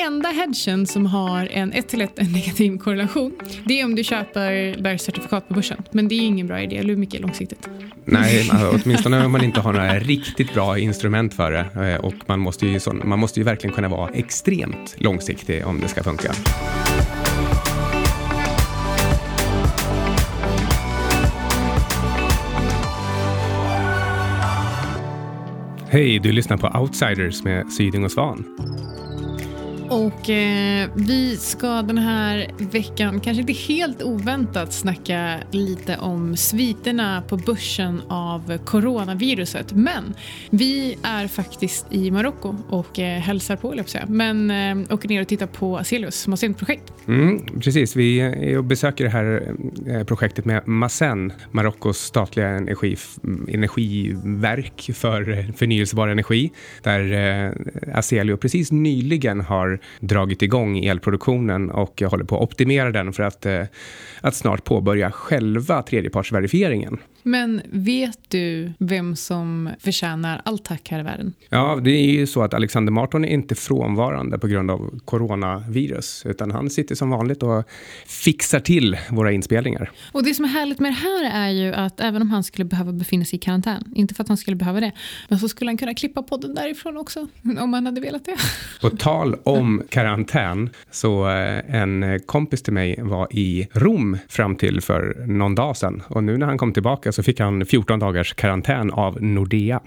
enda hedgen som har en 1 till 1 negativ korrelation det är om du köper bergscertifikat på börsen. Men det är ingen bra idé, eller hur mycket långsiktigt? Nej, alltså, åtminstone om man inte har några riktigt bra instrument för det. Eh, och man måste, ju, man måste ju verkligen kunna vara extremt långsiktig om det ska funka. Hej, du lyssnar på Outsiders med Syding och Svan. Och eh, vi ska den här veckan, kanske inte helt oväntat, snacka lite om sviterna på börsen av coronaviruset. Men vi är faktiskt i Marocko och eh, hälsar på, jag säga. Men eh, åker ner och tittar på Acelius Masen-projekt. Mm, precis, vi är och besöker det här eh, projektet med Masen, Marockos statliga energi, mm, energiverk för eh, förnyelsebar energi, där eh, Aselio precis nyligen har dragit igång elproduktionen och håller på att optimera den för att, eh, att snart påbörja själva tredjepartsverifieringen. Men vet du vem som förtjänar all tack här i världen? Ja, det är ju så att Alexander Marton är inte frånvarande på grund av coronavirus, utan han sitter som vanligt och fixar till våra inspelningar. Och det som är härligt med det här är ju att även om han skulle behöva befinna sig i karantän, inte för att han skulle behöva det, men så skulle han kunna klippa podden därifrån också, om han hade velat det. På tal om karantän, så eh, en kompis till mig var i Rom fram till för någon dag sedan och nu när han kom tillbaka så fick han 14 dagars karantän av Nordea.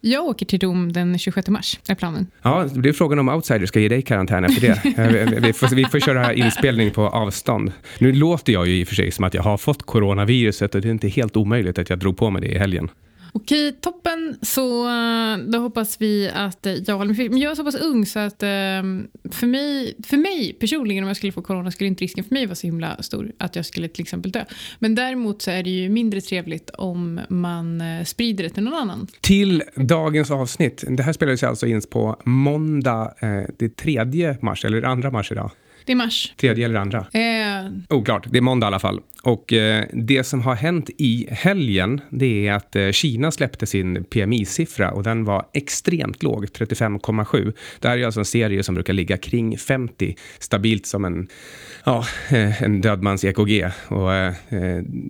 Jag åker till Rom den 26 mars, är planen. Ja, det är frågan om outsiders ska ge dig karantän efter det. Eh, vi, får, vi får köra inspelning på avstånd. Nu låter jag ju i och för sig som att jag har fått coronaviruset och det är inte helt omöjligt att jag drog på mig det i helgen. Okej, toppen. Så eh, då hoppas vi att jag håller mig Men jag är så pass ung så att ehm, för mig, för mig personligen om jag skulle få corona skulle inte risken för mig vara så himla stor att jag skulle till exempel dö. Men däremot så är det ju mindre trevligt om man eh, sprider det till någon annan. Till dagens avsnitt. Det här spelades alltså in på måndag, eh, det tredje mars, eller andra mars idag. Det är mars. Tredje eller andra? Eh. Oklart, det är måndag i alla fall. Och eh, det som har hänt i helgen, det är att eh, Kina släppte sin PMI-siffra och den var extremt låg, 35,7. Det här är alltså en serie som brukar ligga kring 50, stabilt som en, ja, eh, en dödmans EKG. Och eh,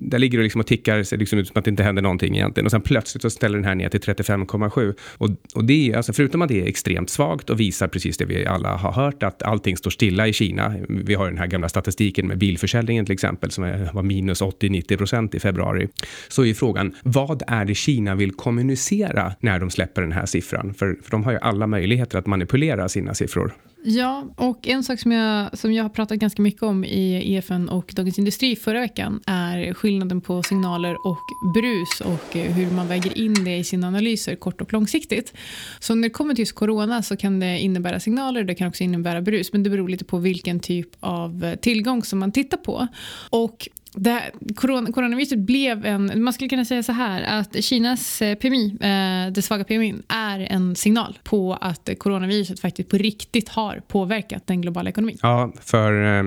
där ligger det liksom och tickar, ser liksom ut som att det inte händer någonting egentligen. Och sen plötsligt så ställer den här ner till 35,7. Och, och det är alltså, förutom att det är extremt svagt och visar precis det vi alla har hört, att allting står stilla i Kina. Vi har den här gamla statistiken med bilförsäljningen till exempel, som var minus 80-90 procent i februari, så är frågan vad är det Kina vill kommunicera när de släpper den här siffran? För, för de har ju alla möjligheter att manipulera sina siffror. Ja, och en sak som jag, som jag har pratat ganska mycket om i EFN och Dagens Industri förra veckan är skillnaden på signaler och brus och hur man väger in det i sina analyser kort och långsiktigt. Så när det kommer till just corona så kan det innebära signaler, det kan också innebära brus, men det beror lite på vilken typ av eh, tillgång som man tittar på. Och det, corona, coronaviruset blev en, man skulle kunna säga så här att Kinas eh, PMI, eh, det svaga PMI, är en signal på att coronaviruset faktiskt på riktigt har påverkat den globala ekonomin. Ja, för eh,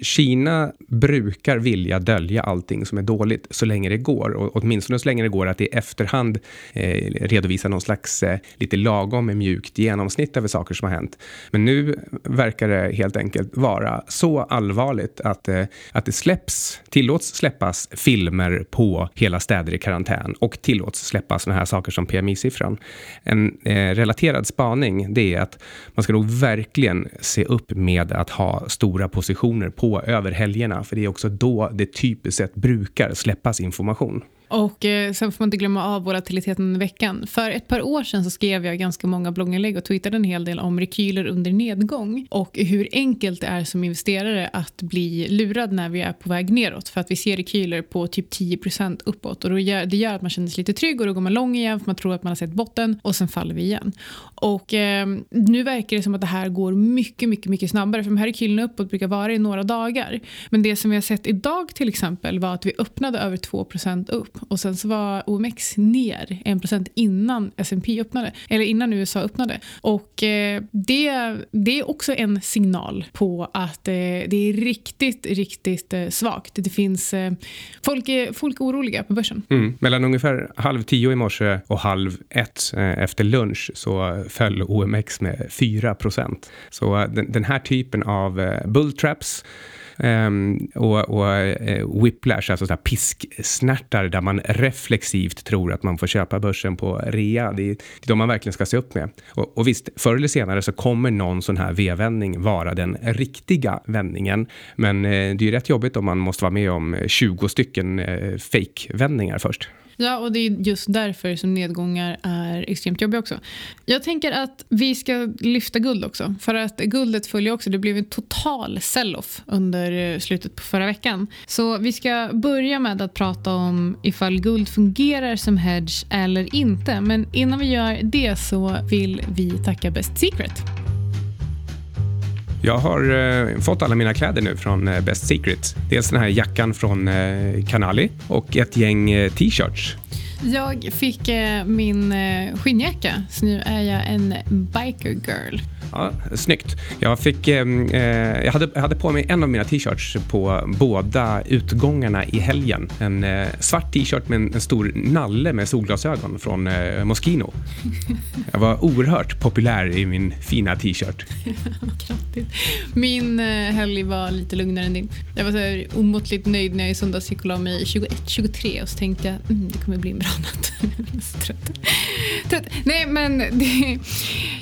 Kina brukar vilja dölja allting som är dåligt så länge det går och åtminstone så länge det går att i efterhand eh, redovisa någon slags eh, lite lagom mjukt genomsnitt över saker som har hänt. Men nu verkar det helt enkelt vara så allvarligt att, eh, att det släpps tillåts släppas filmer på hela städer i karantän och tillåts släppa sådana här saker som PMI-siffran. En eh, relaterad spaning det är att man ska nog verkligen se upp med att ha stora positioner på över helgerna, för det är också då det typiskt sett brukar släppas information. Och eh, sen får man inte glömma av volatiliteten i veckan. För ett par år sedan så skrev jag ganska många blogginlägg och twittrade en hel del om rekyler under nedgång och hur enkelt det är som investerare att bli lurad när vi är på väg neråt för att vi ser rekyler på typ 10% uppåt och då gör, det gör att man känner sig lite trygg och då går man lång igen för man tror att man har sett botten och sen faller vi igen. Och eh, nu verkar det som att det här går mycket, mycket, mycket snabbare för de här rekylerna uppåt brukar vara i några dagar. Men det som vi har sett idag till exempel var att vi öppnade över 2% upp och sen så var OMX ner 1% innan S&P öppnade, eller innan USA öppnade. Och eh, det, det är också en signal på att eh, det är riktigt, riktigt eh, svagt. Det finns, eh, folk, är, folk är oroliga på börsen. Mm. Mellan ungefär halv tio i morse och halv ett eh, efter lunch så föll OMX med 4 %. Så eh, den, den här typen av eh, bulltraps Um, och, och uh, whiplash, alltså så pisksnärtar där man reflexivt tror att man får köpa börsen på rea. Det är, det är de man verkligen ska se upp med. Och, och visst, förr eller senare så kommer någon sån här V-vändning vara den riktiga vändningen. Men uh, det är ju rätt jobbigt om man måste vara med om 20 stycken uh, fake-vändningar först. Ja, och det är just därför som nedgångar är extremt jobbiga också. Jag tänker att vi ska lyfta guld också. För att guldet följer också, det blev en total sell-off under eh, slutet på förra veckan. Så vi ska börja med att prata om ifall guld fungerar som hedge eller inte. Men innan vi gör det så vill vi tacka Best Secret. Jag har eh, fått alla mina kläder nu från eh, Best Secret. Dels den här jackan från eh, Canali och ett gäng eh, t-shirts. Jag fick eh, min eh, skinnjacka, så nu är jag en biker girl. Ja, snyggt. Jag, fick, ehm, eh, jag, hade, jag hade på mig en av mina t-shirts på båda utgångarna i helgen. En eh, svart t-shirt med en, en, stor nalle med solglasögon från eh, Moschino. Jag var oerhört populär i min fina t-shirt. min eh, helg var lite lugnare än din. Jag var så här omåttligt nöjd när jag i söndags gick och la mig 21-23 och så tänkte jag mm, det kommer bli en bra natt. trött. trött. Nej, men det,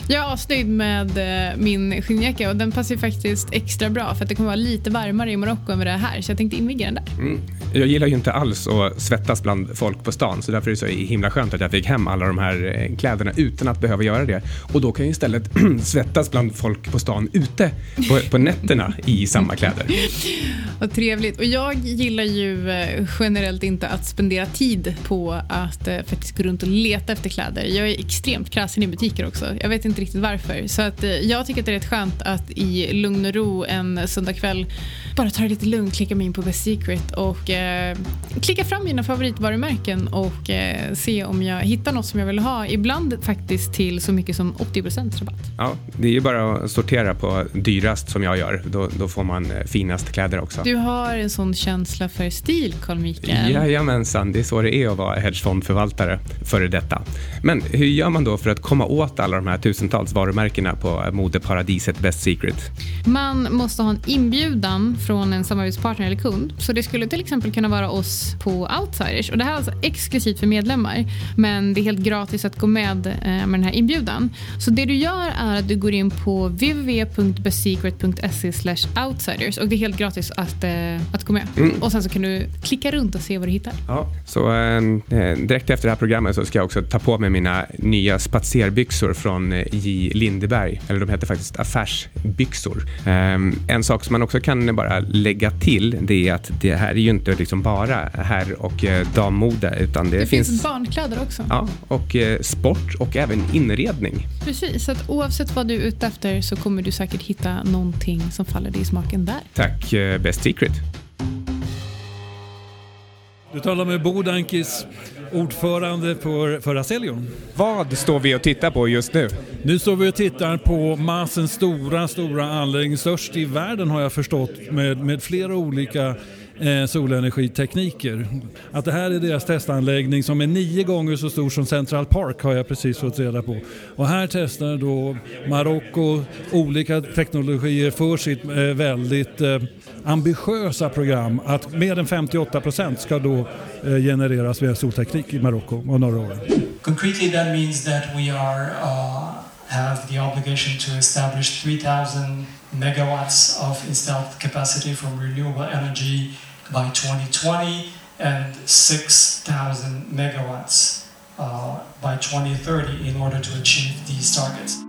jag är asnöjd med min skinnjacka och den passar ju faktiskt extra bra för att det kommer vara lite varmare i Marocko än vad det är här så jag tänkte inviga den där. Mm. Jag gillar ju inte alls att svettas bland folk på stan så därför är det så himla skönt att jag fick hem alla de här eh, kläderna utan att behöva göra det. Och då kan jag istället svettas bland folk på stan ute på, på nätterna i samma kläder. Vad trevligt. Och jag gillar ju eh, generellt inte att spendera tid på att eh, faktiskt gå runt och leta efter kläder. Jag är extremt krasen i butiker också. Jag vet inte riktigt varför. Så att jag tycker att det är rätt skönt att i lugn och ro en söndagkväll bara ta det lite lugnt, klicka mig in på Best Secret och eh, klicka fram mina favoritvarumärken och eh, se om jag hittar något som jag vill ha. Ibland faktiskt till så mycket som 80 rabatt. Ja, det är ju bara att sortera på dyrast som jag gör. Då, då får man eh, finast kläder också. Du har en sån känsla för stil, Carl Mikael. Jajamensan, det är så det är att vara hedgefondförvaltare före detta. Men hur gör man då för att komma åt alla de här tusentals varumärkena på modeparadiset Best Secret? Man måste ha en inbjudan från en samarbetspartner eller kund. Så det skulle till exempel kunna vara oss på Outsiders. Och det här är alltså exklusivt för medlemmar. Men det är helt gratis att gå med eh, med den här inbjudan. Så det du gör är att du går in på www.bestsecret.se outsiders och det är helt gratis att, eh, att gå med. Mm. Och sen så kan du klicka runt och se vad du hittar. Ja, så eh, direkt efter det här programmet så ska jag också ta på mig mina nya spatserbyxor från J. Lindeberg. Eller de heter faktiskt affärsbyxor. en sak som man också kan bara lägga till det är att det här är ju inte liksom bara herr och eh, dammode utan det, det finns... finns barnkläder också. Ja, och eh, sport och även inredning. Precis, så att oavsett vad du är ute efter så kommer du säkert hitta någonting som faller dig i smaken där. Tack, eh, Best Secret. Du talar med Bo Dankis, ordförande för, för Acelion. Vad står vi och tittar på just nu? Nu står vi och tittar på Masens stora, stora anläggning, störst i världen har jag förstått, med, med flera olika eh, solenergitekniker. Att det här är deras testanläggning som är nio gånger så stor som Central Park har jag precis fått reda på. Och här testar då Marocko olika teknologier för sitt eh, väldigt eh, ambitiösa program att mer än 58 procent ska då eh, genereras via solteknik i Marocko om några år. Concretely that means that we are uh, have the obligation to establish 3000 megawatts of installed capacity from renewable energy by 2020 and 6,000 megawatts uh, by 2030 in order to achieve these targets.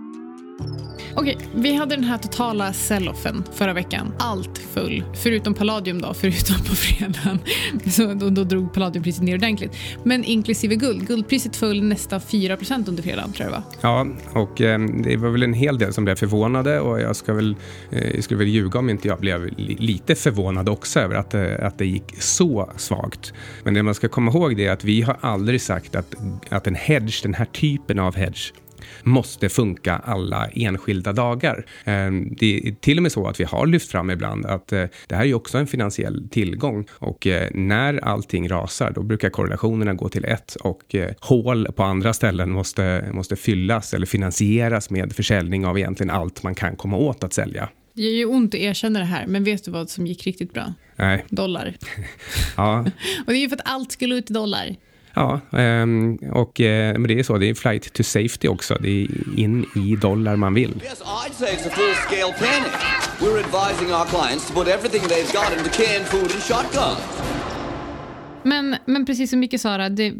Okej, vi hade den här totala selloffen förra veckan. Allt full, förutom palladium då, förutom på fredagen. Så då, då drog palladiumpriset ner ordentligt. Men inklusive guld. Guldpriset föll nästan 4 under fredagen tror jag va? Ja, och eh, det var väl en hel del som blev förvånade och jag ska väl, eh, jag skulle väl ljuga om inte jag blev li lite förvånad också över att, eh, att det gick så svagt. Men det man ska komma ihåg är att vi har aldrig sagt att, att en hedge, den här typen av hedge, måste funka alla enskilda dagar. Ehm, det är till och med så att vi har lyft fram ibland att eh, det här är också en finansiell tillgång och eh, när allting rasar då brukar korrelationerna gå till ett och eh, hål på andra ställen måste, måste fyllas eller finansieras med försäljning av egentligen allt man kan komma åt att sälja. Det gör ju ont att erkänna det här, men vet du vad som gick riktigt bra? Nej. Dollar. ja. och det är ju för att allt skulle ut i dollar. Ja, ehm, och eh, men det är så. Det är flight to safety också. Det är in i dollar man vill. Yes, I'd say it's a full-scale panic. We're advising our clients to put everything they've got into canned food and shotguns. Men, men precis som Micke sa, det,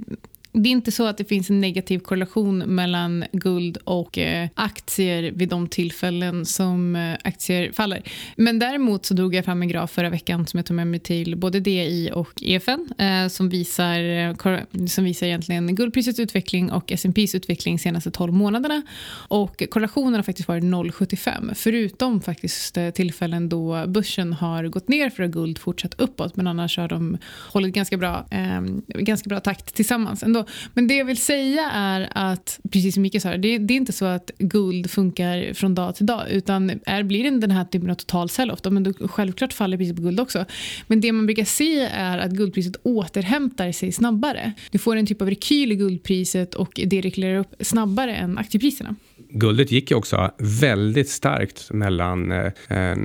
det är inte så att det finns en negativ korrelation mellan guld och eh, aktier vid de tillfällen som eh, aktier faller. Men däremot så drog jag fram en graf förra veckan som jag tog med mig till både DI och EFN eh, som, visar, eh, som visar egentligen guldprisets utveckling och S&P's utveckling de senaste 12 månaderna. Och korrelationen har faktiskt varit 0,75 förutom faktiskt eh, tillfällen då börsen har gått ner för att guld fortsatt uppåt men annars har de hållit ganska bra, eh, ganska bra takt tillsammans ändå. Men det jag vill säga är att, precis som Micke sa, det, det är inte så att guld funkar från dag till dag utan är, blir det den här typen av total sell-off då, men då självklart faller priset på guld också. Men det man brukar se är att guldpriset återhämtar sig snabbare. Du får en typ av rekyl i guldpriset och det reglerar upp snabbare än aktiepriserna guldet gick ju också väldigt starkt mellan, eh,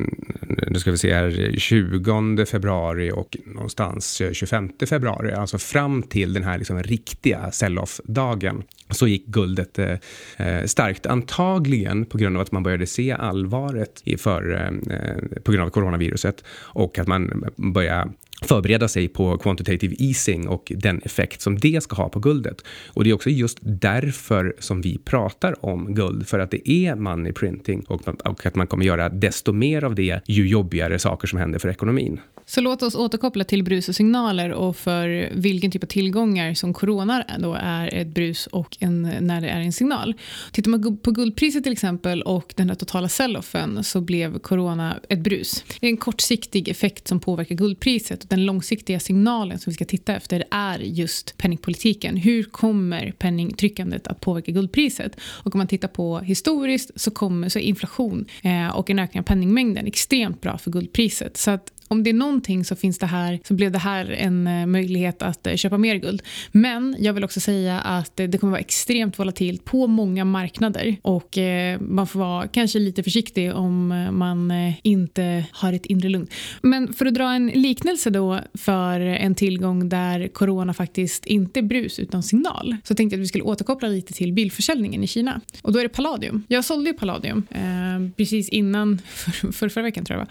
nu ska vi se här, 20 februari och någonstans eh, 25 februari, alltså fram till den här liksom riktiga sell-off-dagen så gick guldet eh, eh, starkt. Antagligen på grund av att man började se allvaret i för, eh, eh på grund av coronaviruset och att man började förbereda sig på quantitative easing och den effekt som det ska ha på guldet. Och det är också just därför som vi pratar om guld, för att det är money printing och, och att man kommer göra desto mer av det ju jobbigare saker som händer för ekonomin. Så låt oss återkoppla till brus och signaler och för vilken typ av tillgångar som corona då är ett brus och en, när det är en signal. Tittar man på guldpriset till exempel och den här totala selloffen så blev corona ett brus. Det är en kortsiktig effekt som påverkar guldpriset och den långsiktiga signalen som vi ska titta efter är just penningpolitiken. Hur kommer penningtryckandet att påverka guldpriset? Och om man tittar på historiskt så kommer så inflation eh, och en ökning av penningmängden extremt bra för guldpriset. Så att om det är någonting så finns det här, så blev det här en eh, möjlighet att eh, köpa mer guld. Men jag vill också säga att eh, det kommer vara extremt volatilt på många marknader och man får vara kanske lite försiktig om man inte har ett inre lugn. Men för att dra en liknelse då för en tillgång där corona faktiskt inte är brus utan signal så tänkte jag att vi skulle återkoppla lite till bilförsäljningen i Kina. Och då är det palladium. Jag sålde ju palladium eh, precis innan, för, för förra veckan tror jag.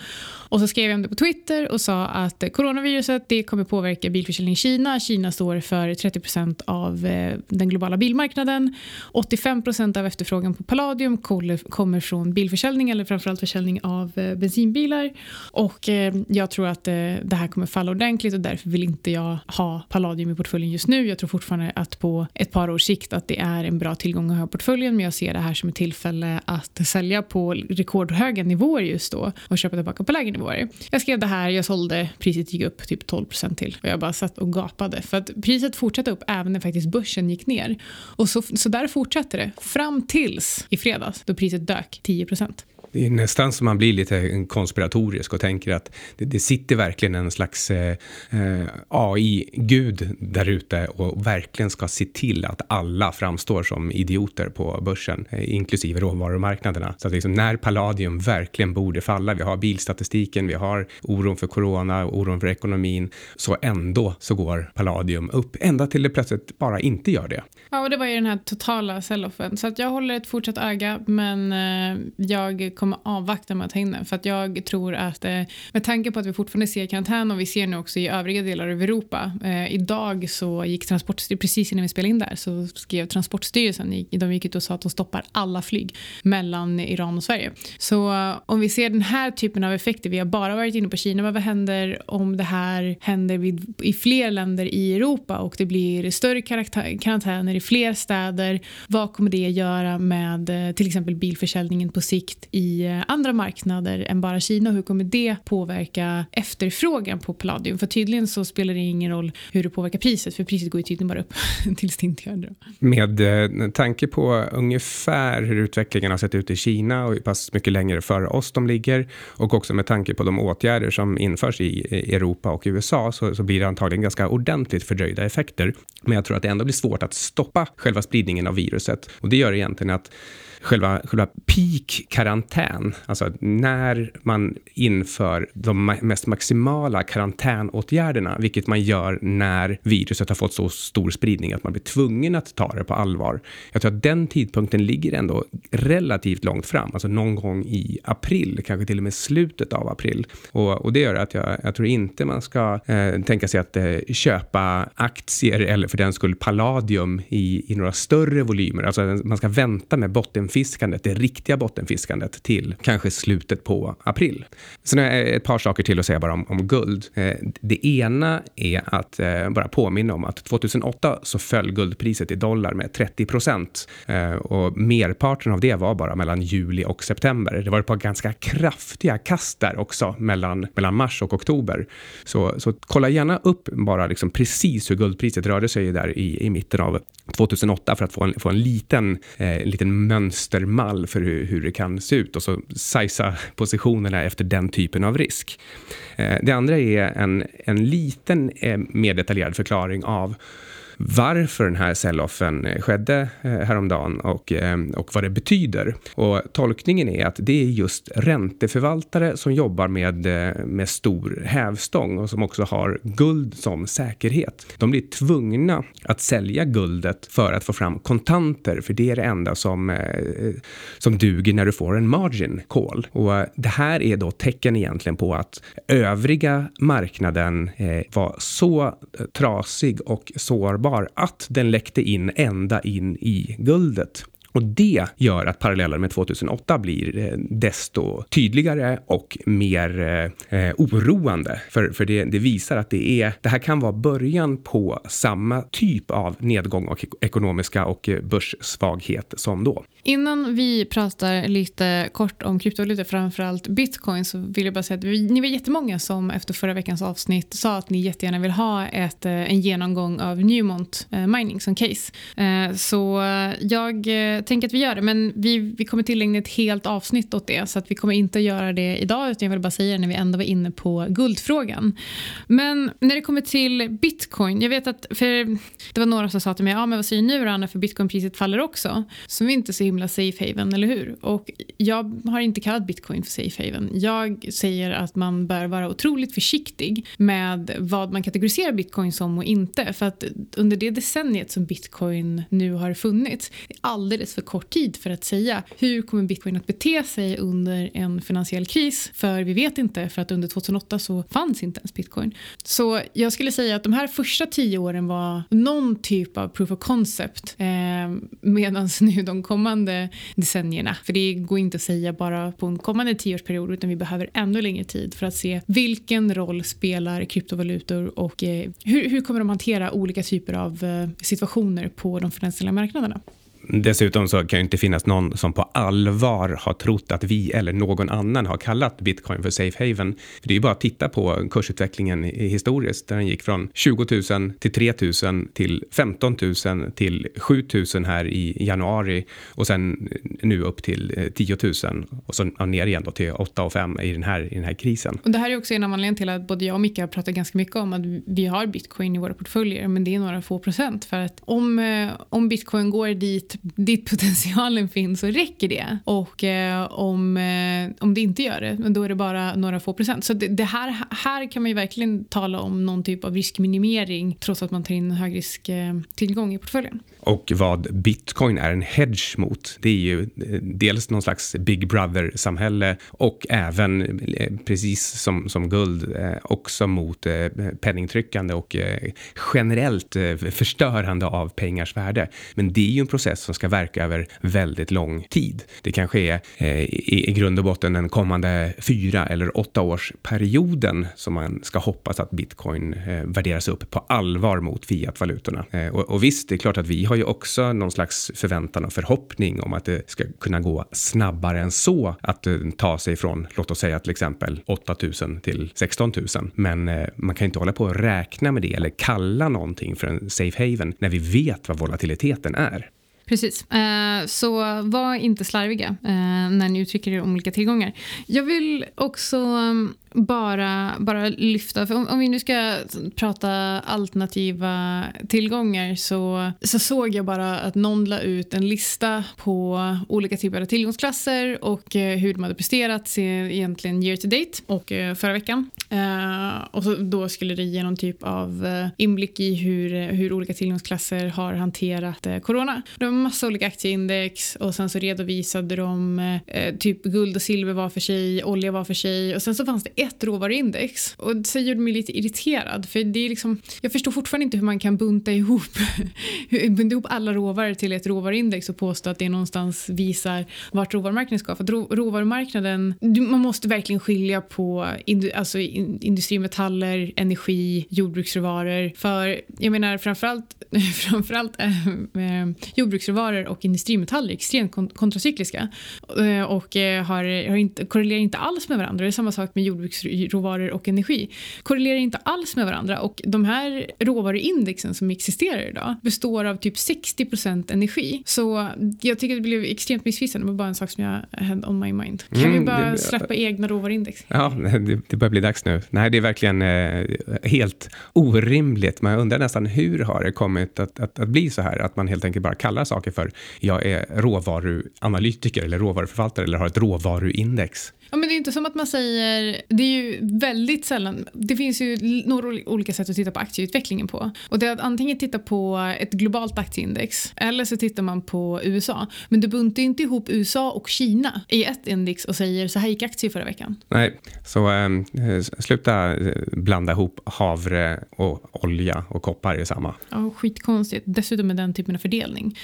Och så skrev jag om det på Twitter och sa att coronaviruset det kommer påverka bilförsäljning i Kina. Kina står för 30% av eh, den globala bilmarknaden. 85% av efterfrågan på palladium kommer från bilförsäljning eller framförallt försäljning av eh, bensinbilar. Och eh, jag tror att det här kommer falla ordentligt och därför vill inte jag ha palladium i portföljen just nu. Jag tror fortfarande att på ett par års sikt att det är en bra tillgång att ha i portföljen men jag ser det här som ett tillfälle att sälja på rekordhöga nivåer just då och köpa tillbaka på lägre nivåer nivåer. Jag skrev det här, jag sålde, priset gick upp typ 12% till. Och jag bara satt och gapade. För att priset fortsatte upp även när faktiskt börsen gick ner. Och så, så där fortsatte det fram tills i fredags då priset dök 10 det är nästan som man blir lite konspiratorisk och tänker att det, det sitter verkligen en slags eh, eh AI-gud där ute och verkligen ska se till att alla framstår som idioter på börsen, eh, inklusive råvarumarknaderna. Så att liksom när palladium verkligen borde falla, vi har bilstatistiken, vi har oron för corona, oron för ekonomin, så ändå så går palladium upp, ända till det plötsligt bara inte gör det. Ja, och det var ju den här totala sell-offen, så att jag håller ett fortsatt öga, men eh, jag kommer avvakta med att ta in den. För att jag tror att eh, med tanke på att vi fortfarande ser karantän och vi ser nu också i övriga delar av Europa. Eh, idag så gick Transportstyrelsen, precis innan vi spelade in där, så skrev Transportstyrelsen, de gick ut och sa att de stoppar alla flyg mellan Iran och Sverige. Så eh, om vi ser den här typen av effekter, vi har bara varit inne på Kina, men vad händer om det här händer vid, i fler länder i Europa och det blir större karantäner i fler städer? Vad kommer det göra med eh, till exempel bilförsäljningen på sikt i i andra marknader än bara Kina? Hur kommer det påverka efterfrågan på palladium? För tydligen så spelar det ingen roll hur det påverkar priset, för priset går ju tydligen bara upp tills det inte gör det. Med eh, tanke på ungefär hur utvecklingen har sett ut i Kina och hur pass mycket längre före oss de ligger och också med tanke på de åtgärder som införs i Europa och USA så, så blir det antagligen ganska ordentligt fördröjda effekter. Men jag tror att det ändå blir svårt att stoppa själva spridningen av viruset och det gör egentligen att själva, själva peak-karantän, alltså när man inför de mest maximala karantänåtgärderna, vilket man gör när viruset har fått så stor spridning att man blir tvungen att ta det på allvar. Jag tror att den tidpunkten ligger ändå relativt långt fram, alltså någon gång i april, kanske till och med slutet av april. Och, och det gör att jag, jag tror inte man ska eh, tänka sig att eh, köpa aktier eller för den skull palladium i, i några större volymer. Alltså man ska vänta med botten bottenfiskandet, det riktiga bottenfiskandet till kanske slutet på april. Sen har jag ett par saker till att säga bara om, om guld. Eh, det ena är att eh, bara påminna om att 2008 så föll guldpriset i dollar med 30 procent eh, och merparten av det var bara mellan juli och september. Det var ett par ganska kraftiga kast där också mellan, mellan mars och oktober. Så, så kolla gärna upp bara liksom precis hur guldpriset rörde sig där i, i mitten av 2008 för att få en, få en liten, eh, liten mönstermall för hur, hur, det kan se ut och så sajsa positionerna efter den typen av risk. Eh, det andra är en, en liten eh, mer detaljerad förklaring av varför den här sell-offen eh, skedde eh, häromdagen och, eh, och vad det betyder. Och tolkningen är att det är just ränteförvaltare som jobbar med, med stor hävstång och som också har guld som säkerhet. De blir tvungna att sälja guldet för att få fram kontanter, för det är det enda som, som duger när du får en margin call. Och det här är då tecken egentligen på att övriga marknaden var så trasig och sårbar sårbar att den läckte in ända in i guldet. Och det gör att parallellen med 2008 blir eh, desto tydligare och mer eh, eh, oroande. För, för det, det, visar att det, är, det här kan vara början på samma typ av nedgång och ekonomiska och eh, börssvaghet som då. Innan vi pratar lite kort om kryptovalutor, framförallt bitcoin, så vill jag bara säga att vi, ni var jättemånga som efter förra veckans avsnitt sa att ni jättegärna vill ha ett, eh, en genomgång av Newmont eh, Mining som case. Eh, så jag tänker att vi gör det, men vi, vi kommer tillägna ett helt avsnitt åt det, så att vi kommer inte göra det idag, utan jag vill bara säga det när vi ändå var inne på guldfrågan. Men när det kommer till bitcoin, jag vet att, för det var några som sa till mig, ja men vad säger nu Anna, för bitcoinpriset faller också, som vi inte så himla safe haven, eller hur? Och jag har inte kallat bitcoin för safe haven. Jag säger att man bör vara otroligt försiktig med vad man kategoriserar bitcoin som och inte, för att under det decenniet som bitcoin nu har funnits, alldeles alldeles för kort tid för att säga hur kommer bitcoin att bete sig under en finansiell kris? För vi vet inte, för att under 2008 så fanns inte ens bitcoin. Så jag skulle säga att de här första tio åren var någon typ av proof of concept eh, medan nu de kommande decennierna, för det går inte att säga bara på en kommande tioårsperiod utan vi behöver ännu längre tid för att se vilken roll spelar kryptovalutor och eh, hur, hur kommer de hantera olika typer av eh, situationer på de finansiella marknaderna. Dessutom så kan det inte finnas någon som på allvar har trott att vi eller någon annan har kallat bitcoin för safe haven. För det är ju bara att titta på kursutvecklingen historiskt där den gick från 20 000 till 3 000 till 15 000 till 7 000 här i januari och sen nu upp till eh, 10 000 och så ner igen då till 8 och 5 i den här, i den här krisen. Och det här är också en av anledningarna till att både jag och Micke har pratat ganska mycket om att vi har bitcoin i våra portföljer men det är några få procent för att om, eh, om bitcoin går dit dit potentialen finns så räcker det. Och eh, om, eh, om det inte gör det, då är det bara några få procent. Så det, det, här, här kan man ju verkligen tala om någon typ av riskminimering trots att man tar in en högrisktillgång eh, i portföljen. Och vad bitcoin är en hedge mot, det är ju eh, dels någon slags big brother-samhälle och även, eh, precis som, som guld, eh, också mot penningtryckande och generellt förstörande av pengars värde. Men det är ju en process som ska verka över väldigt lång tid. Det kanske är i, i grund och botten den kommande fyra eller åtta års perioden som man ska hoppas att bitcoin värderas upp på allvar mot fiatvalutorna. Och, och visst, det är klart att vi har ju också någon slags förväntan och förhoppning om att det ska kunna gå snabbare än så att eh, ta sig från, låt oss säga till exempel 8000 till 16 000. Men eh, man kan inte hålla på och räkna med det eller kalla någonting för en safe haven när vi vet vad volatiliteten är. Precis. Eh, så var inte slarviga eh, när ni uttrycker er om olika tillgångar. Jag vill också mm, bara, bara lyfta, för om, om, vi nu ska prata alternativa tillgångar så, så såg jag bara att någon la ut en lista på olika typer av tillgångsklasser och eh, hur de hade presterat egentligen year to date och förra veckan. Och så, då skulle det ge någon typ av inblick i hur, hur olika tillgångsklasser har hanterat corona. De massa olika aktieindex och sen så redovisade de eh, typ guld och silver var för sig, olja var för sig och sen så fanns det ett råvaruindex. Och det gjorde mig lite irriterad för det är liksom, jag förstår fortfarande inte hur man kan bunta ihop, bunta ihop alla råvaror till ett råvaruindex och påstå att det någonstans visar vart råvarumarknaden ska. För råvarumarknaden, man måste verkligen skilja på alltså industrimetaller, energi, jordbruksråvaror. För jag menar framförallt, framförallt äh, jordbruksråvaror och industrimetaller är extremt kontracykliska eh, och har, har inte, korrelerar inte alls med varandra. Det är samma sak med jordbruks råvaror och energi korrelerar inte alls med varandra och de här råvaruindexen som existerar idag består av typ 60% energi. Så jag tycker det blev extremt missvisande. Det var bara en sak som jag had on my mind. Kan mm, vi bara det, släppa egna råvaruindex? Ja, det, det börjar bli dags nu. Nej, det är verkligen eh, helt orimligt. Man undrar nästan hur har det kommit att, att, att bli så här? Att man helt enkelt bara kallar saker för jag är råvaruanalytiker eller råvaruförvaltare eller har ett råvaruindex. Ja, men det är inte som att man säger, det är ju väldigt sällan, det finns ju några olika sätt att titta på aktieutvecklingen på. Och det är att antingen titta på ett globalt aktieindex eller så tittar man på USA. Men du buntar inte ihop USA och Kina i ett index och säger så här gick aktier förra veckan. Nej, så ähm, sluta eh, blanda ihop havre och olja och koppar i samma. Ja, skitkonstigt. Dessutom med den typen av fördelning.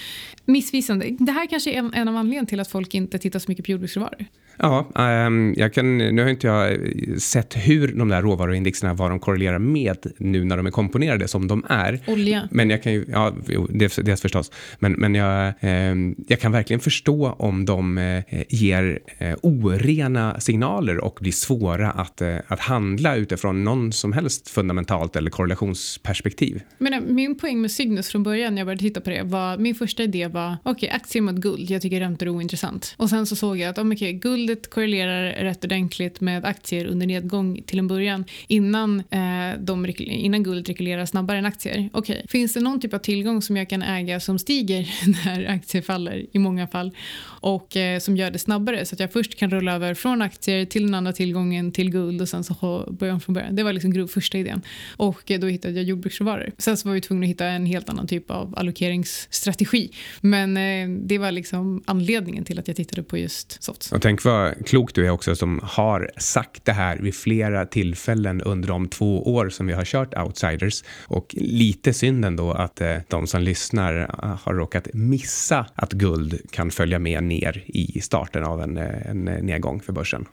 Missvisande. Det här kanske är en, en av anledningarna till att folk inte tittar så mycket på jordbruksråvaror. Ja, um, jag kan, nu har inte jag sett hur de där råvaruindexerna, vad de korrelerar med nu när de är komponerade som de är. Olja. Men jag kan ju, ja, dels, dels förstås. Men, men jag, um, jag kan verkligen förstå om de uh, ger uh, orena signaler och blir svåra att, uh, att handla utifrån någon som helst fundamentalt eller korrelationsperspektiv. Men min poäng med Cygnus från början när jag började titta på det var, min första idé var, okej, okay, aktier mot guld, jag tycker räntor är ointressant. Och sen så såg jag att, oh, okay, guldet korrelerar rätt ordentligt med aktier under nedgång till en början innan, eh, de, innan guldet rekylerar snabbare än aktier. Okay. Finns det någon typ av tillgång som jag kan äga som stiger när aktier faller i många fall och eh, som gör det snabbare så att jag först kan rulla över från aktier till den andra tillgången till guld och sen så börjar om från början. Det var liksom första idén och eh, då hittade jag jordbruksråvaror. Sen så var vi tvungna att hitta en helt annan typ av allokeringsstrategi men eh, det var liksom anledningen till att jag tittade på just softs. Och tänk vad klok du är också som har sagt det här vid flera tillfällen under de två år som vi har kört Outsiders. Och lite synd ändå att eh, de som lyssnar eh, har råkat missa att guld kan följa med ner i starten av en, eh, en nedgång för börsen.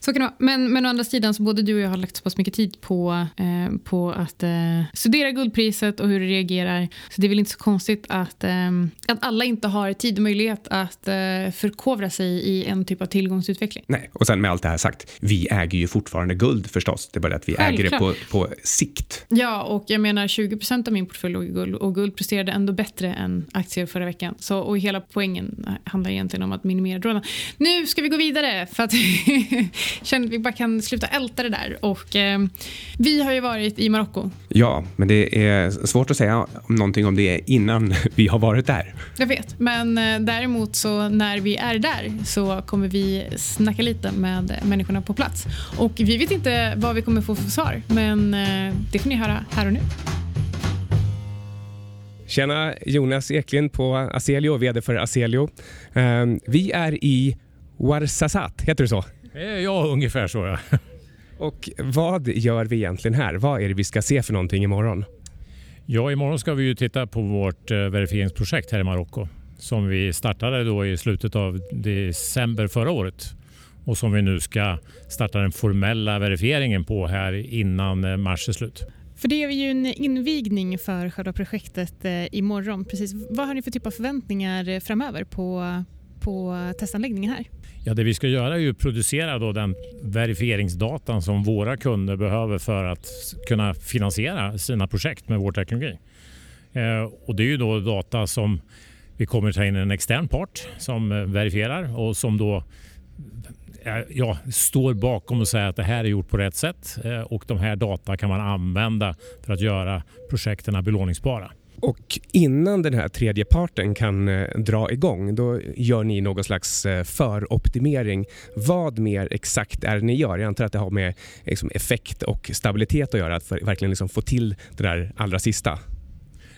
Så kan det vara. Men, men å andra sidan så både du och jag har lagt så pass mycket tid på, eh, på att eh, studera guldpriset och hur det reagerar. Så det är väl inte så konstigt att, eh, att alla inte har tid och möjlighet att förkovra sig i en typ av tillgångs utveckling. Nej, och sen med allt det här sagt, vi äger ju fortfarande guld förstås. Det är bara att vi Självklart. äger det på, på sikt. Ja, och jag menar 20% av min portfölj låg i guld och guld presterade ändå bättre än aktier förra veckan. Så, och hela poängen handlar egentligen om att minimera drådarna. Nu ska vi gå vidare för att känner vi bara kan sluta älta det där. Och, eh, vi har ju varit i Marocko. Ja, men det är svårt att säga någonting om det innan vi har varit där. Jag vet, men eh, däremot så när vi är där så kommer vi snacka lite med människorna på plats. Och vi vet inte vad vi kommer få för svar, men eh, det får ni höra här och nu. Tjena, Jonas Eklind på Aselio, vd för Aselio. Ehm, vi är i Ouarzazate, heter det så? Ja, ungefär så ja. Och vad gör vi egentligen här? Vad är det vi ska se för någonting imorgon? Ja, imorgon ska vi ju titta på vårt eh, verifieringsprojekt här i Marocko som vi startade då i slutet av december förra året och som vi nu ska starta den formella verifieringen på här innan eh, mars är slut. För det är ju en invigning för själva projektet eh, imorgon. Precis. Vad har ni för typ av förväntningar eh, framöver på, på testanläggningen här? Ja, det vi ska göra är att producera då den verifieringsdatan som våra kunder behöver för att kunna finansiera sina projekt med vår teknologi. Eh, och det är ju då data som vi kommer ta in en extern part som verifierar och som då ja, står bakom och säger att det här är gjort på rätt sätt och de här data kan man använda för att göra projekten belåningsbara. Och innan den här tredje parten kan eh, dra igång, då gör ni någon slags eh, föroptimering. Vad mer exakt är det ni gör? Jag antar att det har med liksom, effekt och stabilitet att göra, att verkligen liksom få till det där allra sista.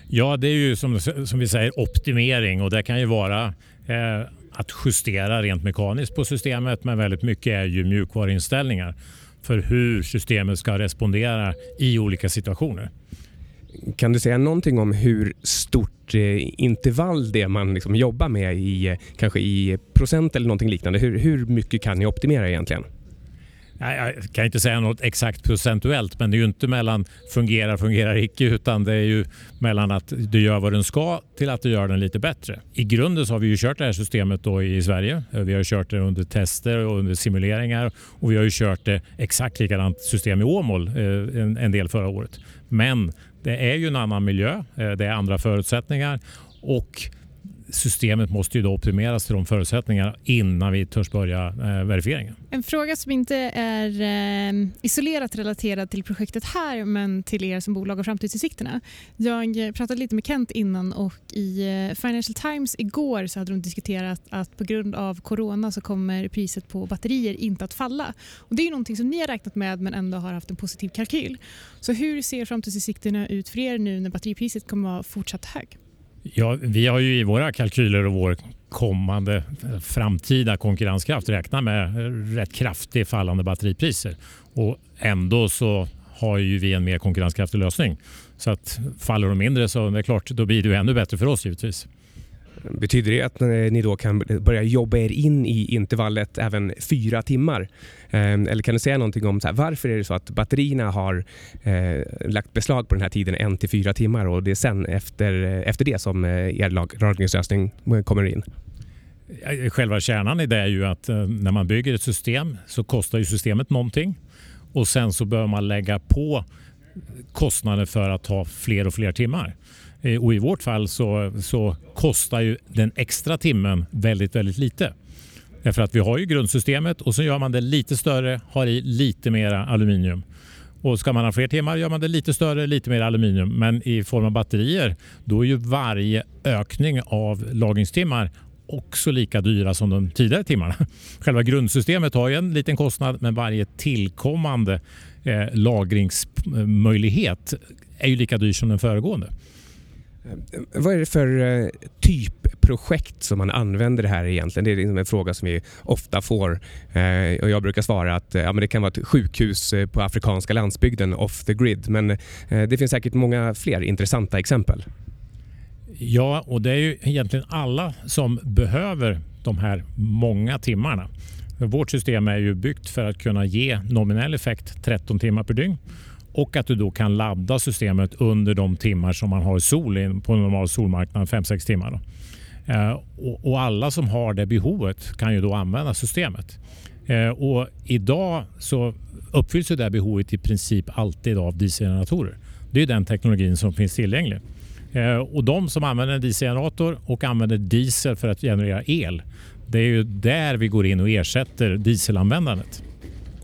Ja, det är ju som, som vi säger optimering och det kan ju vara eh, att justera rent mekaniskt på systemet men väldigt mycket är ju mjukvaruinställningar för hur systemet ska respondera i olika situationer. Kan du säga någonting om hur stort eh, intervall det är man liksom jobbar med i eh, kanske i procent eller någonting liknande? Hur, hur mycket kan ni optimera egentligen? Jag kan inte säga något exakt procentuellt men det är ju inte mellan fungerar, fungerar icke utan det är ju mellan att du gör vad den ska till att du gör den lite bättre. I grunden så har vi ju kört det här systemet då i Sverige. Vi har kört det under tester och under simuleringar och vi har ju kört det exakt likadant system i Åmål eh, en del förra året. Men det är ju en annan miljö, eh, det är andra förutsättningar och systemet måste ju då optimeras till de förutsättningarna innan vi törs börja eh, verifieringen. En fråga som inte är eh, isolerat relaterad till projektet här men till er som bolag och framtidsutsikterna. Jag pratade lite med Kent innan och i eh, Financial Times igår så hade de diskuterat att på grund av corona så kommer priset på batterier inte att falla. Och det är ju någonting som ni har räknat med men ändå har haft en positiv kalkyl. Så hur ser framtidsutsikterna ut för er nu när batteripriset kommer att vara fortsatt högt? Ja, vi har ju i våra kalkyler och vår kommande eh, framtida konkurrenskraft räknat med eh, rätt kraftigt fallande batteripriser. Och ändå så har ju vi en mer konkurrenskraftig lösning. Så att faller de mindre så det är klart, då blir det ännu bättre för oss givetvis. Betyder det att ni då kan börja jobba er in i intervallet även fyra timmar? Ehm, eller kan du säga någonting om så här, varför är det så att batterierna har eh, lagt beslag på den här tiden en till fyra timmar och det är sen efter, efter det som eh, er lagringslösning eh, kommer in? Eh, själva kärnan i det är ju att när man bygger ett system så kostar ju systemet någonting och sen så bör man lägga på kostnader för att ha fler och fler timmar. Eh, och I vårt fall så, så kostar ju den extra timmen väldigt, väldigt lite. Därför att vi har ju grundsystemet och så gör man det lite större, har i lite mera aluminium. Och ska man ha fler timmar gör man det lite större, lite mer aluminium. Men i form av batterier, då är ju varje ökning av lagringstimmar också lika dyra som de tidigare timmarna. Själva grundsystemet har ju en liten kostnad men varje tillkommande eh, lagringsmöjlighet är ju lika dyr som den föregående. Eh, vad är det för eh, typprojekt projekt som man använder det här egentligen? Det är liksom en fråga som vi ofta får. Eh, och jag brukar svara att ja, men det kan vara ett sjukhus på afrikanska landsbygden off the grid. Men det finns säkert många fler intressanta exempel. Ja, och det är ju egentligen alla som behöver de här många timmarna. Vårt system är ju byggt för att kunna ge nominell effekt 13 timmar per dygn och att du då kan ladda systemet under de timmar som man har sol på en normal solmarknad, 5-6 timmar. Då. Eh, och, alla som har det behovet kan ju då använda systemet. Eh, och idag så uppfylls det behovet i princip alltid av dieselgeneratorer. Det är den teknologin som finns tillgänglig. Eh, och de som använder en dieselgenerator och använder diesel för att generera el, det är ju där vi går in och ersätter dieselanvändandet.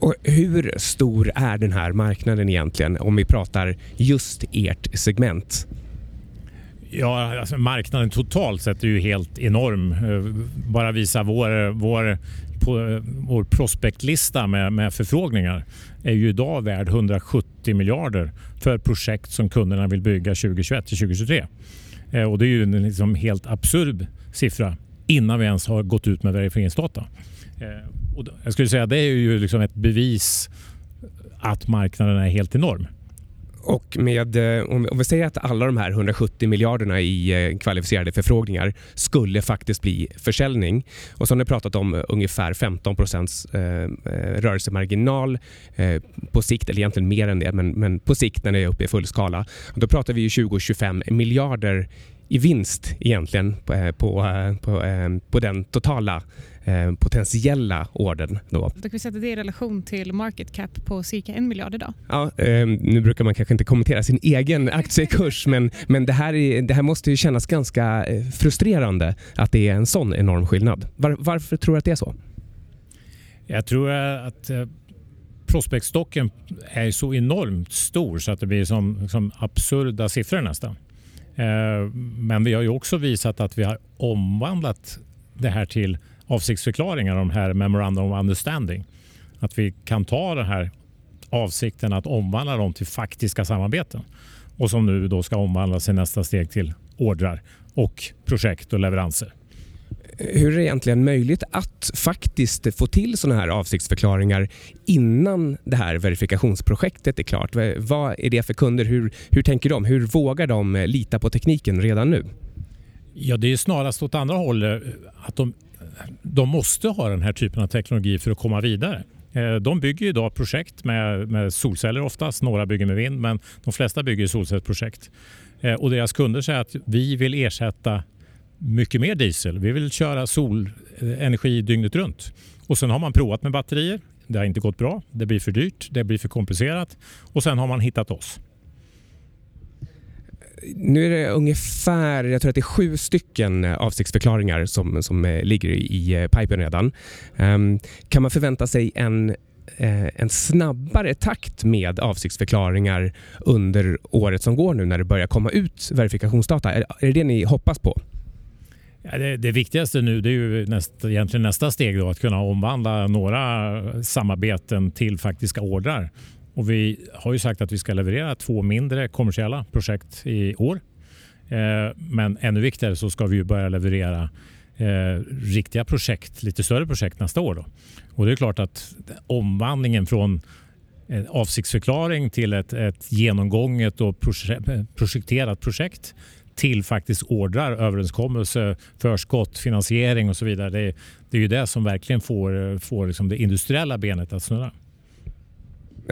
Och hur stor är den här marknaden egentligen om vi pratar just ert segment? Ja, alltså marknaden totalt sett är ju helt enorm. Eh, bara visa vår, vår, på, eh, vår prospektlista med, med förfrågningar är ju idag värd 170 miljarder för projekt som kunderna vill bygga 2021 till 2023. Eh, och det är ju en liksom helt absurd siffra innan vi ens har gått ut med verifieringsdata. Och jag skulle säga att det är ju liksom ett bevis att marknaden är helt enorm. Och med, eh, om vi säger att alla de här 170 miljarderna i eh, kvalificerade förfrågningar skulle faktiskt bli försäljning och så har ni pratat om eh, ungefär 15 procents rörelsemarginal på sikt, eller egentligen mer än det, men, men på sikt när det är uppe i full skala. Då pratar vi 20-25 miljarder i vinst egentligen på, på, på, på den totala Eh, potentiella ordern. Då. Då kan vi sätta det i relation till market cap på cirka en miljard idag. Ja, eh, nu brukar man kanske inte kommentera sin egen aktiekurs men, men det, här är, det här måste ju kännas ganska eh, frustrerande att det är en sån enorm skillnad. Var, varför tror du att det är så? Jag tror att prospektstocken är så enormt stor så att det blir som, som absurda siffror nästan. Men vi har ju också visat att vi har omvandlat det här till avsiktsförklaringar, de här Memorandum of Understanding. Att vi kan ta den här avsikten att omvandla dem till faktiska samarbeten och som nu då ska omvandlas i nästa steg till ordrar och projekt och leveranser. Hur är det egentligen möjligt att faktiskt få till sådana här avsiktsförklaringar innan det här verifikationsprojektet är klart? Vad är det för kunder? Hur, hur tänker de? Hur vågar de lita på tekniken redan nu? Ja, det är snarast åt andra hållet. Att de de måste ha den här typen av teknologi för att komma vidare. Eh, de bygger idag projekt med, med solceller oftast. Några bygger med vind, men de flesta bygger solcellsprojekt. Eh, och deras kunder säger att vi vill ersätta mycket mer diesel. Vi vill köra solenergi dygnet runt. Och sen har man provat med batterier. Det har inte gått bra. Det blir för dyrt. Det blir för komplicerat. Och sen har man hittat oss nu är det ungefär, jag tror att det är sju stycken eh, avsiktsförklaringar som, som eh, ligger i eh, pipen redan. Um, kan man förvänta sig en en snabbare takt med avsiktsförklaringar under året som går nu när det börjar komma ut verifikationsdata? Är det det ni hoppas på? Ja, det, det, viktigaste nu det är ju näst, egentligen nästa steg då, att kunna omvandla några samarbeten till faktiska ordrar. Och vi har ju sagt att vi ska leverera två mindre kommersiella projekt i år. Eh, men ännu viktigare så ska vi börja leverera eh, riktiga projekt, lite större projekt nästa år. Då. Och det är klart att omvandlingen från eh, avsiktsförklaring till ett, ett genomgånget och projekterat projekt till faktiskt ordrar, överenskommelse, förskott, finansiering och så vidare. Det, det är ju det som verkligen får, får liksom det industriella benet att snurra.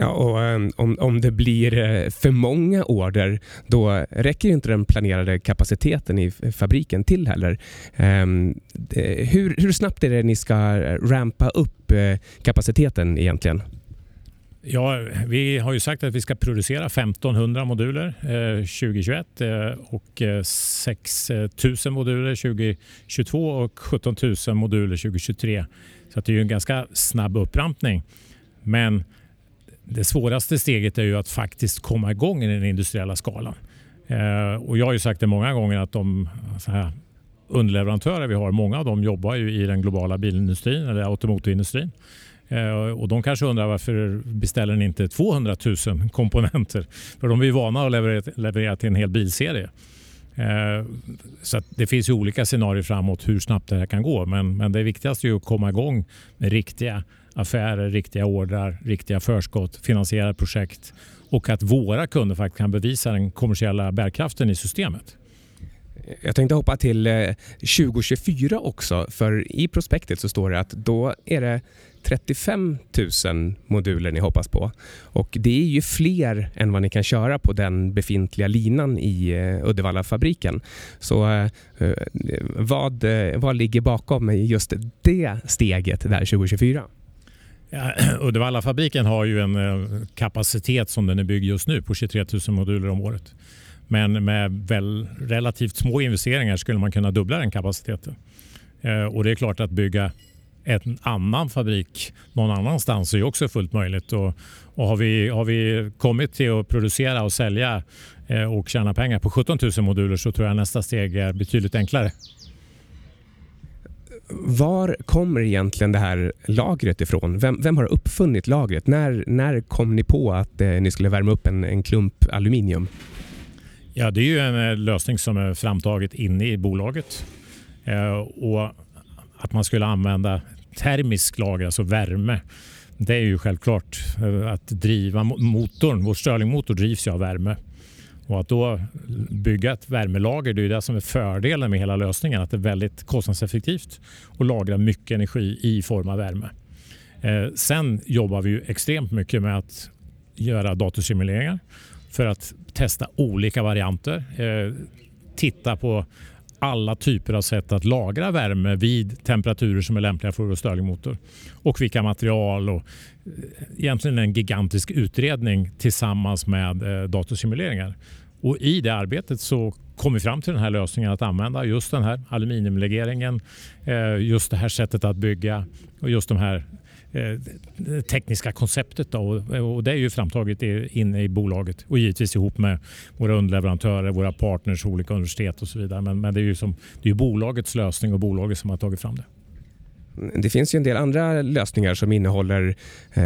Ja, och um, om, om det blir eh, för många order då räcker inte den planerade kapaciteten i fabriken till heller. Um, det, hur, hur snabbt är det ni ska rampa upp eh, kapaciteten egentligen? Ja, vi har ju sagt att vi ska producera 1500 moduler eh, 2021 eh, och eh, 6000 moduler 2022 och 17 000 moduler 2023. Så det är ju en ganska snabb upprampning. Men det svåraste steget är ju att faktiskt komma igång i den industriella skalan. Eh, och jag har ju sagt det många gånger att de så här, underleverantörer vi har, många av dem jobbar ju i den globala bilindustrin eller automotorindustrin. Eh, och de kanske undrar varför beställer ni inte 200 000 komponenter? För de är ju vana att leverera, leverera till en hel bilserie. Eh, så det finns ju olika scenarier framåt hur snabbt det här kan gå. Men, men det viktigaste är att komma igång med riktiga affärer, riktiga ordrar, riktiga förskott, finansierade projekt och att våra kunder faktiskt kan bevisa den kommersiella bärkraften i systemet. Jag tänkte hoppa till eh, 2024 också, för i prospektet så står det att då är det 35 000 moduler ni hoppas på. Och det är ju fler än vad ni kan köra på den befintliga linan i eh, Uddevallafabriken. Så eh, vad, vad ligger bakom just det steget där 2024? Ja, Uddevallafabriken har ju en eh, kapacitet som den är byggd just nu på 23 000 moduler om året. Men med väl relativt små investeringar skulle man kunna dubbla den kapaciteten. Eh, och det är klart att bygga en annan fabrik någon annanstans är också fullt möjligt. Och, och har, vi, har vi kommit till att producera och sälja eh, och tjäna pengar på 17 000 moduler så tror jag nästa steg är betydligt enklare. Var kommer egentligen det här lagret ifrån? Vem, vem har uppfunnit lagret? När, när kom ni på att eh, ni skulle värma upp en, en klump aluminium? Ja, det är ju en eh, lösning som är framtaget inne i bolaget. Eh, och att man skulle använda termisk lager, alltså värme. Det är ju självklart eh, att driva motorn. Vår Stirlingmotor drivs ju av värme. Och att då bygga ett värmelager, det är det som är fördelen med hela lösningen. Att det är väldigt kostnadseffektivt och lagra mycket energi i form av värme. Eh, sen jobbar vi ju extremt mycket med att göra datorsimuleringar för att testa olika varianter. Eh, titta på alla typer av sätt att lagra värme vid temperaturer som är lämpliga för vår Stirlingmotor. Och vilka material och eh, egentligen en gigantisk utredning tillsammans med eh, datorsimuleringar. Och I det arbetet så kom vi fram till den här lösningen att använda just den här aluminiumlegeringen, eh, just det här sättet att bygga och just de här Eh, tekniska konceptet. Då. Och det är ju framtaget inne i bolaget och givetvis ihop med våra underleverantörer, våra partners, olika universitet och så vidare. Men, men det är ju som, det är bolagets lösning och bolaget som har tagit fram det. Det finns ju en del andra lösningar som innehåller eh,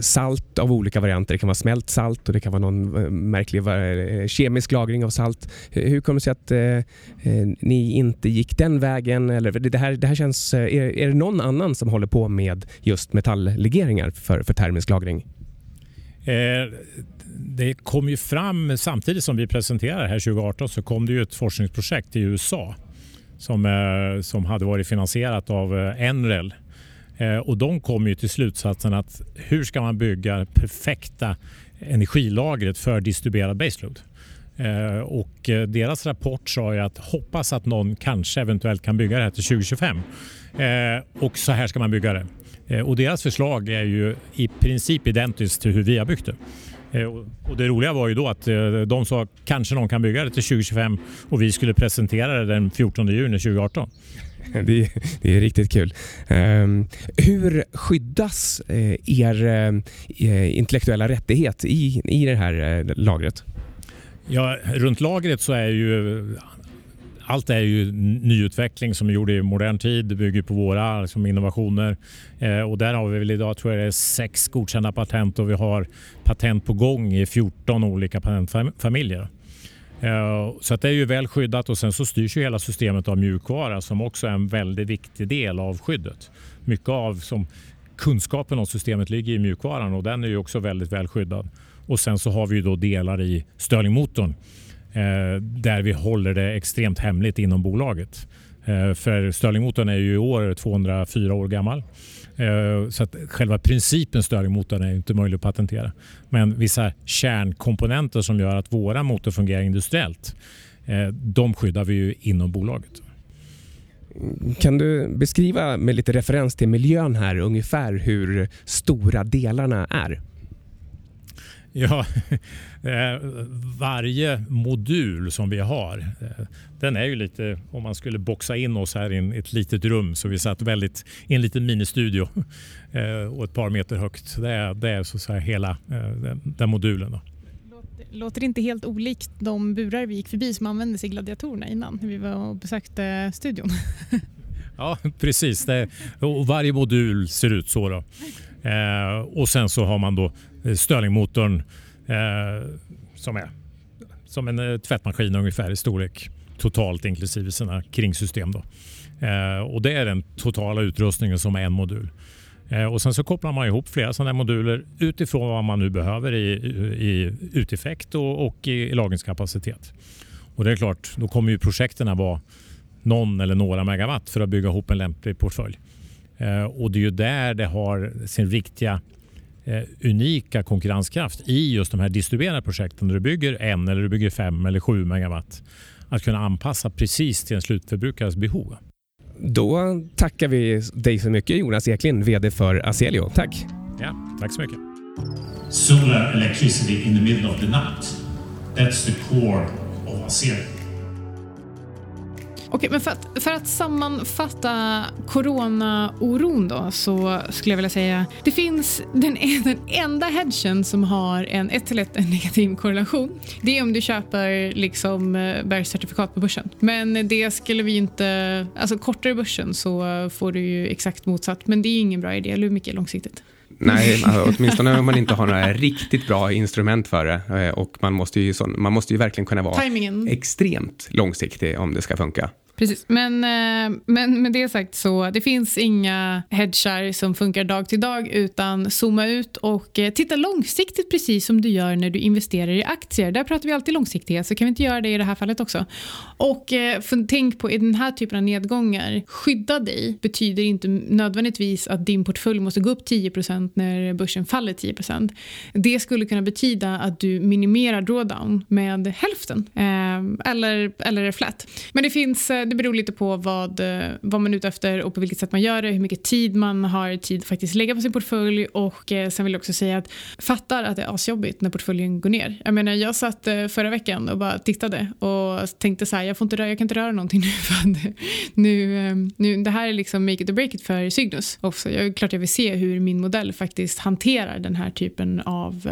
salt av olika varianter. Det kan vara smält salt och det kan vara någon eh, märklig eh, kemisk lagring av salt. Hur kommer det sig att ni inte gick den vägen? Eller, det, här, det här känns, är, är det någon annan som håller på med just metalllegeringar för, för termisk lagring? det kom ju fram samtidigt som vi presenterade här 2018 så kom det ju ett forskningsprojekt i USA som, eh, som hade varit finansierat av eh, Enrel. Eh, och de kom ju till slutsatsen att hur ska man bygga det perfekta energilagret för distribuerad baseload? Och deras rapport sa ju att hoppas att någon kanske eventuellt kan bygga det här till 2025. Och så här ska man bygga det. Och deras förslag är ju i princip identiskt till hur vi har byggt det. Eh, och det roliga var ju då att eh, de sa kanske någon kan bygga det till 2025 och vi skulle presentera det den 14 juni 2018. Det, det är riktigt kul. Um, hur skyddas uh, er intellektuella rättighet i, i det här lagret? Ja, runt lagret så är ju allt är ju nyutveckling som är gjord i modern tid. Det bygger på våra liksom, innovationer. Eh, och där har vi väl idag tror jag det är sex godkända patent och vi har patent på gång i 14 olika patentfamiljer. Eh, så att det är ju väl skyddat och sen så styrs ju hela systemet av mjukvara som också är en väldigt viktig del av skyddet. Mycket av som kunskapen om systemet ligger i mjukvaran och den är ju också väldigt väl skyddad. Och sen så har vi ju då delar i Stirlingmotorn Eh, där vi håller det extremt hemligt inom bolaget. Eh, för Stirlingmotorn är ju i år 204 år gammal. Eh, så att själva principen Stirlingmotorn är inte möjlig att patentera. Men vissa kärnkomponenter som gör att våra motor fungerar industriellt, eh, de skyddar vi ju inom bolaget. Kan du beskriva med lite referens till miljön här ungefär hur stora delarna är? Ja, eh, varje modul som vi har, eh, den är ju lite, om man skulle boxa in oss här i ett litet rum så vi satt väldigt i en liten ministudio eh, och ett par meter högt. Det är, det är så att säga hela den, modulen. Då. Låter inte helt olikt de burar vi gick förbi som användes i gladiatorerna innan när vi var och besökte studion? ja, precis. Det, och varje modul ser ut så. Då. Eh, och sen så har man då Eh, Stirlingmotorn eh, som är som en eh, tvättmaskin ungefär i storlek totalt inklusive sina kringsystem. Då. Eh, och det är den totala utrustningen som är en modul. Eh, och sen så kopplar man ihop flera sådana moduler utifrån vad man nu behöver i, i uteffekt och, och i, i lagringskapacitet. Och det är klart, då kommer ju projekten vara någon eller några megawatt för att bygga ihop en lämplig portfölj. Eh, och det är ju där det har sin riktiga unika konkurrenskraft i just de här distribuerade projekten där du bygger en eller du bygger fem eller sju megawatt. Att kunna anpassa precis till en slutförbrukares behov. Då tackar vi dig så mycket Jonas Eklind, VD för Aselio. Tack! Ja, tack så mycket. Solar electricity in the middle of the night. That's the core of Aselio. Okej, men för att, för att sammanfatta corona-oron då så skulle jag vilja säga det finns den, den enda hedgen som har en 1 till 1 negativ korrelation. Det är om du köper liksom eh, bergscertifikat på börsen. Men det skulle vi inte, alltså kortare börsen så får du ju exakt motsatt. Men det är ingen bra idé, eller hur mycket långsiktigt? Nej, alltså, åtminstone om man inte har några riktigt bra instrument för det. Eh, och man måste ju, man måste ju verkligen kunna vara Timingen. extremt långsiktig om det ska funka. Precis, men, eh, men med det sagt så det finns inga hedgar som funkar dag till dag utan zooma ut och eh, titta långsiktigt precis som du gör när du investerar i aktier. Där pratar vi alltid långsiktighet så kan vi inte göra det i det här fallet också. Och eh, tänk på i den här typen av nedgångar, skydda dig betyder inte nödvändigtvis att din portfölj måste gå upp 10% när börsen faller 10% Det skulle kunna betyda att du minimerar drawdown med hälften eller, eller flat. Men det finns det beror lite på vad, eh, vad man är ute efter och på vilket sätt man gör det, hur mycket tid man har tid att faktiskt lägga på sin portfölj och eh, sen vill jag också säga att fattar att det är asjobbigt när portföljen går ner. Jag menar, jag satt eh, förra veckan och bara tittade och tänkte så här, jag, får inte röra, jag kan inte röra någonting nu för nu, ehm, nu, det här är liksom make it or break it för Cygnus också. Jag, klart jag vill se hur min modell faktiskt hanterar den här typen av,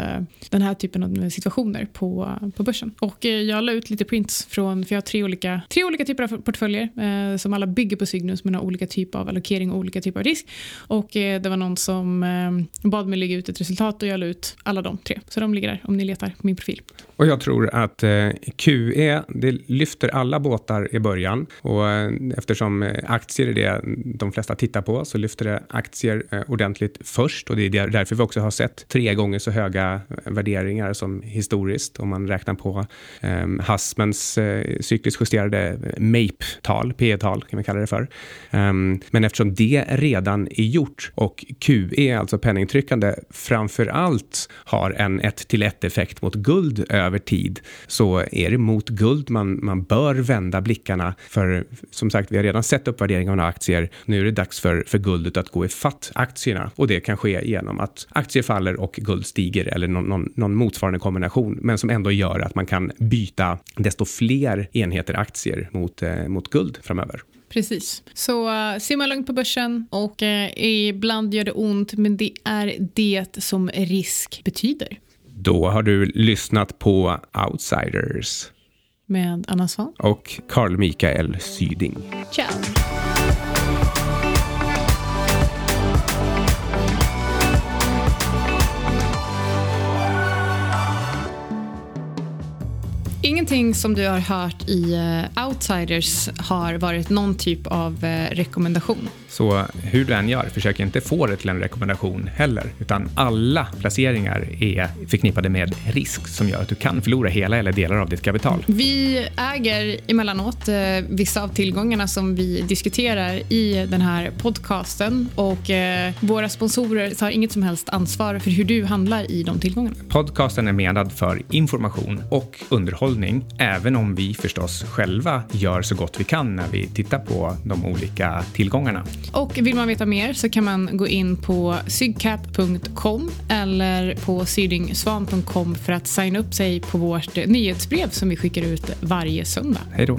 den här typen av situationer på, på börsen. Och jag la ut lite prints från, för jag har tre olika, tre olika typer av portföljer portföljer eh, som alla bygger på Cygnus men har olika typer av allokering och olika typer av risk. Och eh, det var någon som eh, bad mig lägga ut ett resultat och jag la ut alla de tre. Så de ligger där om ni letar på min profil. Och jag tror att eh, QE, det lyfter alla båtar i början. Och eh, eftersom eh, aktier är det de flesta tittar på så lyfter det aktier eh, ordentligt först. Och det är därför vi också har sett tre gånger så höga eh, värderingar som historiskt. Om man räknar på eh, Hassmans eh, cykliskt justerade eh, mape tal, P-tal kan vi kalla det för. Um, men eftersom det redan är gjort och QE, alltså penningtryckande, framför allt har en 1 till 1 effekt mot guld över tid så är det mot guld man, man bör vända blickarna. För som sagt, vi har redan sett uppvärdering av några aktier. Nu är det dags för, för guldet att gå ifatt aktierna och det kan ske genom att aktier faller och guld stiger eller någon, någon, någon motsvarande kombination, men som ändå gör att man kan byta desto fler enheter aktier mot, eh, mot guld framöver. Precis. Så uh, simma lugnt på börsen och uh, ibland gör det ont men det är det som risk betyder. Då har du lyssnat på Outsiders. Med Anna Svan. Och Carl Mikael Syding. Ciao. Allting som du har hört i eh, Outsiders har varit någon typ av eh, rekommendation. Så hur du än gör, försök inte få det till en rekommendation heller, utan alla placeringar är förknippade med risk som gör att du kan förlora hela eller delar av ditt kapital. Vi äger emellanåt uh, vissa av tillgångarna som vi diskuterar i den här podcasten och våra sponsorer tar inget som helst ansvar för hur du handlar i de tillgångarna. Podcasten är menad för information och underhållning, även om vi förstås själva gör så gott vi kan när vi tittar på de olika tillgångarna. Och vill man veta mer så kan man gå in på sygcap.com eller på sydingsvan.com för att signa upp sig på vårt nyhetsbrev som vi skickar ut varje söndag. Hej då.